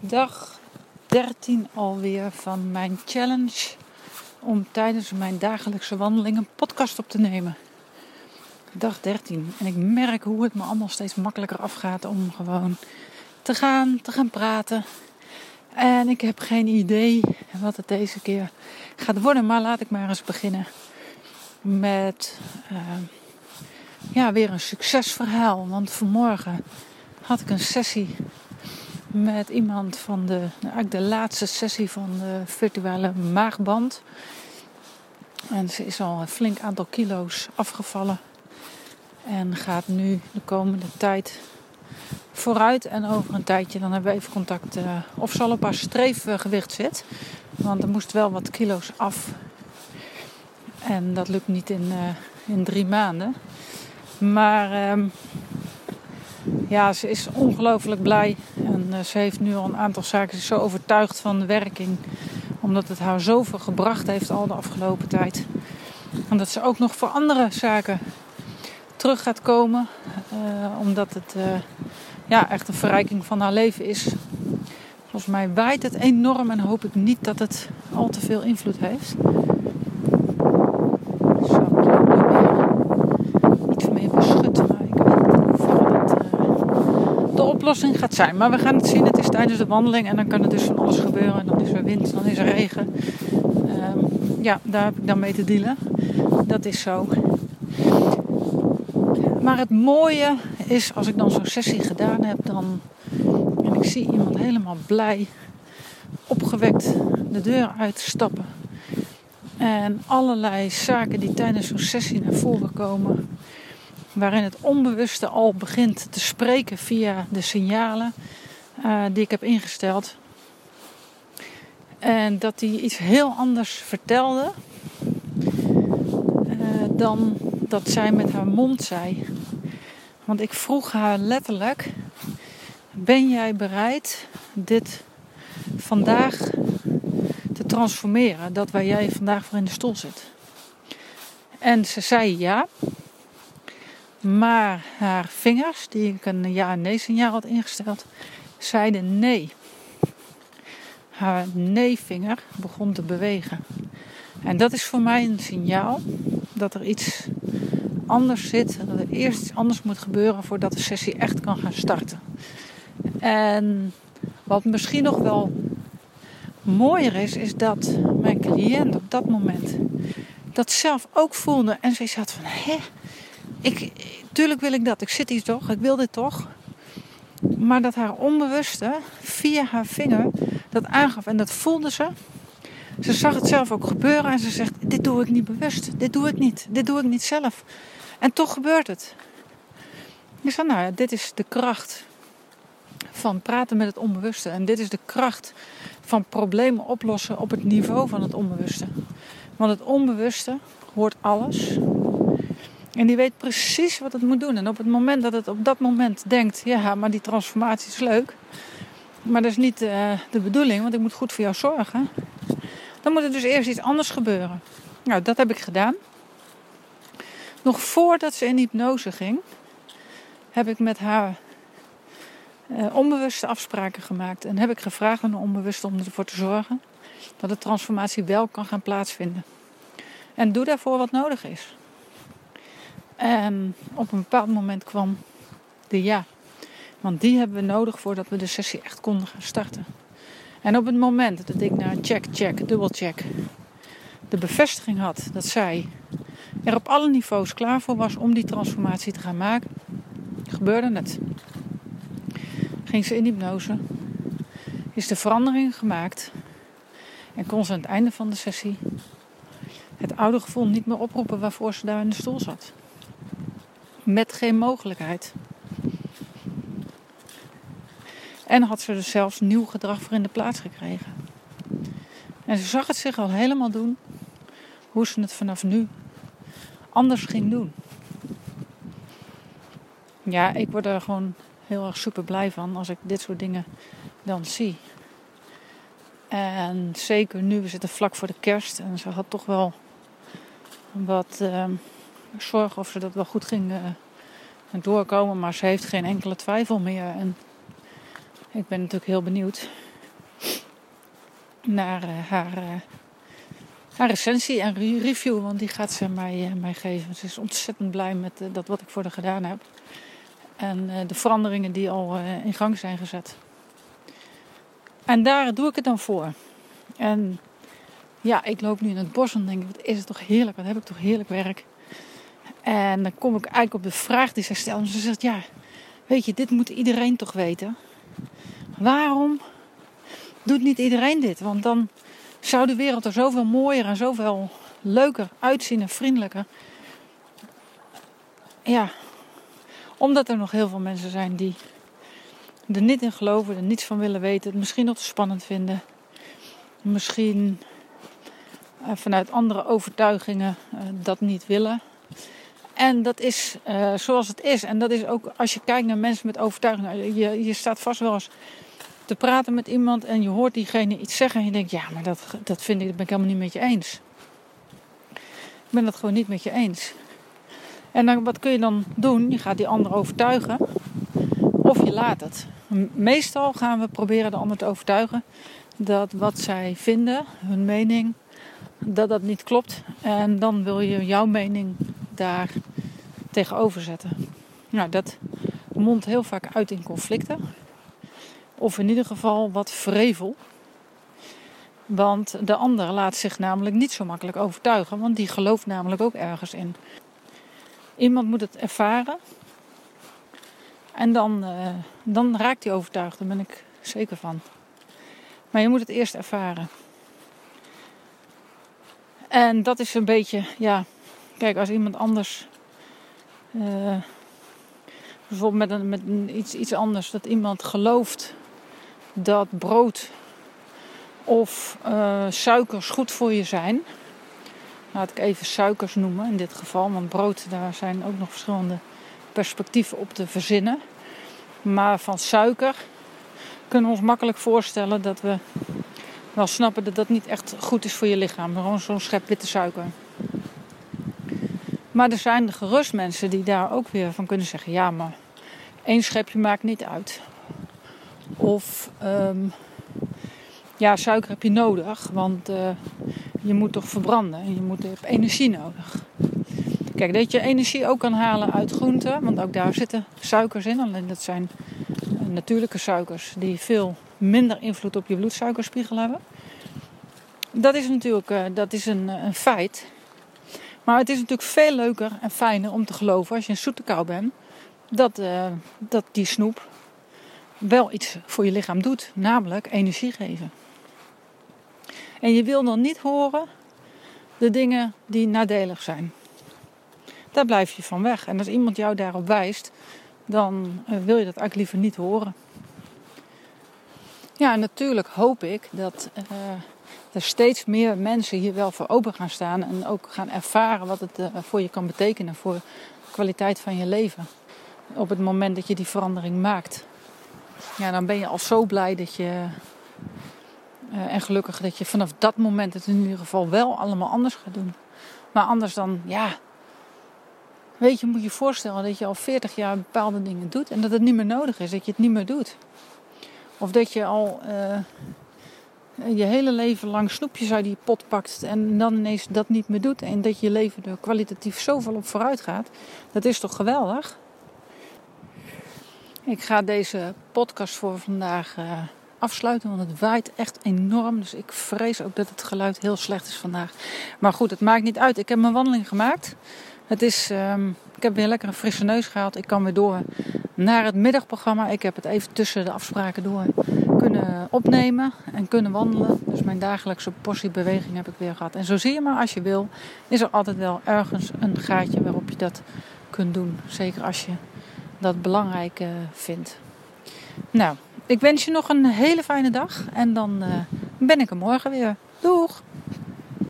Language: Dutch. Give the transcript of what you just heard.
Dag 13 alweer van mijn challenge om tijdens mijn dagelijkse wandeling een podcast op te nemen. Dag 13. En ik merk hoe het me allemaal steeds makkelijker afgaat om gewoon te gaan, te gaan praten. En ik heb geen idee wat het deze keer gaat worden, maar laat ik maar eens beginnen met uh, ja, weer een succesverhaal. Want vanmorgen had ik een sessie met iemand van de, eigenlijk de laatste sessie van de virtuele maagband. En ze is al een flink aantal kilo's afgevallen. En gaat nu de komende tijd vooruit. En over een tijdje dan hebben we even contact uh, of ze al op haar streefgewicht zit. Want er moest wel wat kilo's af. En dat lukt niet in, uh, in drie maanden. Maar uh, ja, ze is ongelooflijk blij. En uh, ze heeft nu al een aantal zaken. Ze is zo overtuigd van de werking. Omdat het haar zoveel gebracht heeft al de afgelopen tijd. En dat ze ook nog voor andere zaken terug gaat komen. Uh, omdat het uh, ja, echt een verrijking van haar leven is. Volgens mij waait het enorm en hoop ik niet dat het al te veel invloed heeft. Gaat zijn. Maar we gaan het zien. Het is tijdens de wandeling en dan kan er dus van alles gebeuren. En dan is er wind, dan is er regen. Um, ja, daar heb ik dan mee te dealen. Dat is zo. Maar het mooie is, als ik dan zo'n sessie gedaan heb, dan. En ik zie iemand helemaal blij, opgewekt de deur uitstappen. En allerlei zaken die tijdens zo'n sessie naar voren komen waarin het onbewuste al begint te spreken via de signalen uh, die ik heb ingesteld. En dat hij iets heel anders vertelde uh, dan dat zij met haar mond zei. Want ik vroeg haar letterlijk: Ben jij bereid dit vandaag te transformeren? Dat waar jij vandaag voor in de stoel zit. En ze zei ja. Maar haar vingers, die ik een ja en nee signaal had ingesteld, zeiden nee. Haar nee-vinger begon te bewegen. En dat is voor mij een signaal dat er iets anders zit. Dat er eerst iets anders moet gebeuren voordat de sessie echt kan gaan starten. En wat misschien nog wel mooier is, is dat mijn cliënt op dat moment dat zelf ook voelde. En ze zat van, hè, ik, tuurlijk wil ik dat. Ik zit hier toch. Ik wil dit toch. Maar dat haar onbewuste via haar vinger dat aangaf. En dat voelde ze. Ze zag het zelf ook gebeuren. En ze zegt: Dit doe ik niet bewust. Dit doe ik niet. Dit doe ik niet zelf. En toch gebeurt het. Ik zei: Nou ja, dit is de kracht van praten met het onbewuste. En dit is de kracht van problemen oplossen op het niveau van het onbewuste. Want het onbewuste hoort alles. En die weet precies wat het moet doen. En op het moment dat het op dat moment denkt: ja, maar die transformatie is leuk. Maar dat is niet uh, de bedoeling, want ik moet goed voor jou zorgen. Dan moet er dus eerst iets anders gebeuren. Nou, dat heb ik gedaan. Nog voordat ze in hypnose ging, heb ik met haar uh, onbewuste afspraken gemaakt. En heb ik gevraagd aan de onbewuste om ervoor te zorgen dat de transformatie wel kan gaan plaatsvinden. En doe daarvoor wat nodig is. En op een bepaald moment kwam de ja. Want die hebben we nodig voordat we de sessie echt konden gaan starten. En op het moment dat ik na check, check, dubbelcheck de bevestiging had dat zij er op alle niveaus klaar voor was om die transformatie te gaan maken, gebeurde het. Ging ze in hypnose, is de verandering gemaakt en kon ze aan het einde van de sessie het oude gevoel niet meer oproepen waarvoor ze daar in de stoel zat met geen mogelijkheid. En had ze dus zelfs nieuw gedrag voor in de plaats gekregen. En ze zag het zich al helemaal doen hoe ze het vanaf nu anders ging doen. Ja, ik word er gewoon heel erg super blij van als ik dit soort dingen dan zie. En zeker nu, we zitten vlak voor de kerst en ze had toch wel wat. Uh, zorgen of ze dat wel goed ging uh, doorkomen. Maar ze heeft geen enkele twijfel meer. En ik ben natuurlijk heel benieuwd naar haar, haar recensie en review, want die gaat ze mij, mij geven. Ze is ontzettend blij met dat wat ik voor haar gedaan heb. En de veranderingen die al in gang zijn gezet. En daar doe ik het dan voor. En ja, ik loop nu in het bos en denk wat is het toch heerlijk, wat heb ik toch heerlijk werk. En dan kom ik eigenlijk op de vraag die stelt. En ze zegt, ja, weet je, dit moet iedereen toch weten. Waarom doet niet iedereen dit? Want dan zou de wereld er zoveel mooier en zoveel leuker uitzien en vriendelijker. Ja, omdat er nog heel veel mensen zijn die er niet in geloven, er niets van willen weten, het misschien nog te spannend vinden. Misschien eh, vanuit andere overtuigingen uh, dat niet willen. En dat is uh, zoals het is. En dat is ook als je kijkt naar mensen met overtuigingen. Je, je staat vast wel eens te praten met iemand en je hoort diegene iets zeggen. En je denkt, ja, maar dat, dat vind ik, dat ben ik helemaal niet met je eens. Ik ben dat gewoon niet met je eens. En dan, wat kun je dan doen? Je gaat die ander overtuigen. Of je laat het. Meestal gaan we proberen de ander te overtuigen dat wat zij vinden, hun mening, dat dat niet klopt. En dan wil je jouw mening daar tegenover zetten. Nou, dat mondt heel vaak uit in conflicten. Of in ieder geval wat vrevel. Want de ander laat zich namelijk niet zo makkelijk overtuigen, want die gelooft namelijk ook ergens in. Iemand moet het ervaren en dan, uh, dan raakt hij overtuigd, daar ben ik zeker van. Maar je moet het eerst ervaren. En dat is een beetje, ja, kijk, als iemand anders, uh, bijvoorbeeld met, met iets, iets anders, dat iemand gelooft dat brood of uh, suikers goed voor je zijn. Laat ik even suikers noemen in dit geval, want brood, daar zijn ook nog verschillende perspectieven op te verzinnen. Maar van suiker kunnen we ons makkelijk voorstellen dat we wel snappen dat dat niet echt goed is voor je lichaam. Gewoon zo'n schep witte suiker. Maar er zijn gerust mensen die daar ook weer van kunnen zeggen: ja, maar één schepje maakt niet uit. Of um, ja, suiker heb je nodig, want uh, je moet toch verbranden en je, moet, hebt energie nodig. Kijk, dat je energie ook kan halen uit groenten, want ook daar zitten suikers in. Alleen dat zijn natuurlijke suikers die veel minder invloed op je bloedsuikerspiegel hebben. Dat is natuurlijk uh, dat is een, een, feit. Maar het is natuurlijk veel leuker en fijner om te geloven als je een zoete kou bent. Dat, uh, dat die snoep wel iets voor je lichaam doet. Namelijk energie geven. En je wil dan niet horen de dingen die nadelig zijn. Daar blijf je van weg. En als iemand jou daarop wijst, dan uh, wil je dat eigenlijk liever niet horen. Ja, natuurlijk hoop ik dat uh, er steeds meer mensen hier wel voor open gaan staan en ook gaan ervaren wat het uh, voor je kan betekenen voor de kwaliteit van je leven. Op het moment dat je die verandering maakt. Ja, dan ben je al zo blij dat je. en gelukkig dat je vanaf dat moment het in ieder geval wel allemaal anders gaat doen. Maar anders dan, ja, Weet je, moet je voorstellen dat je al 40 jaar bepaalde dingen doet en dat het niet meer nodig is, dat je het niet meer doet. Of dat je al uh, je hele leven lang snoepjes uit die pot pakt en dan ineens dat niet meer doet. En dat je leven er kwalitatief zoveel op vooruit gaat. Dat is toch geweldig? Ik ga deze podcast voor vandaag uh, afsluiten, want het waait echt enorm. Dus ik vrees ook dat het geluid heel slecht is vandaag. Maar goed, het maakt niet uit. Ik heb mijn wandeling gemaakt. Het is, um, ik heb weer lekker een frisse neus gehaald. Ik kan weer door naar het middagprogramma. Ik heb het even tussen de afspraken door kunnen opnemen en kunnen wandelen. Dus mijn dagelijkse portie beweging heb ik weer gehad. En zo zie je maar, als je wil, is er altijd wel ergens een gaatje waarop je dat kunt doen. Zeker als je dat belangrijk uh, vindt. Nou, ik wens je nog een hele fijne dag en dan uh, ben ik er morgen weer. Doeg!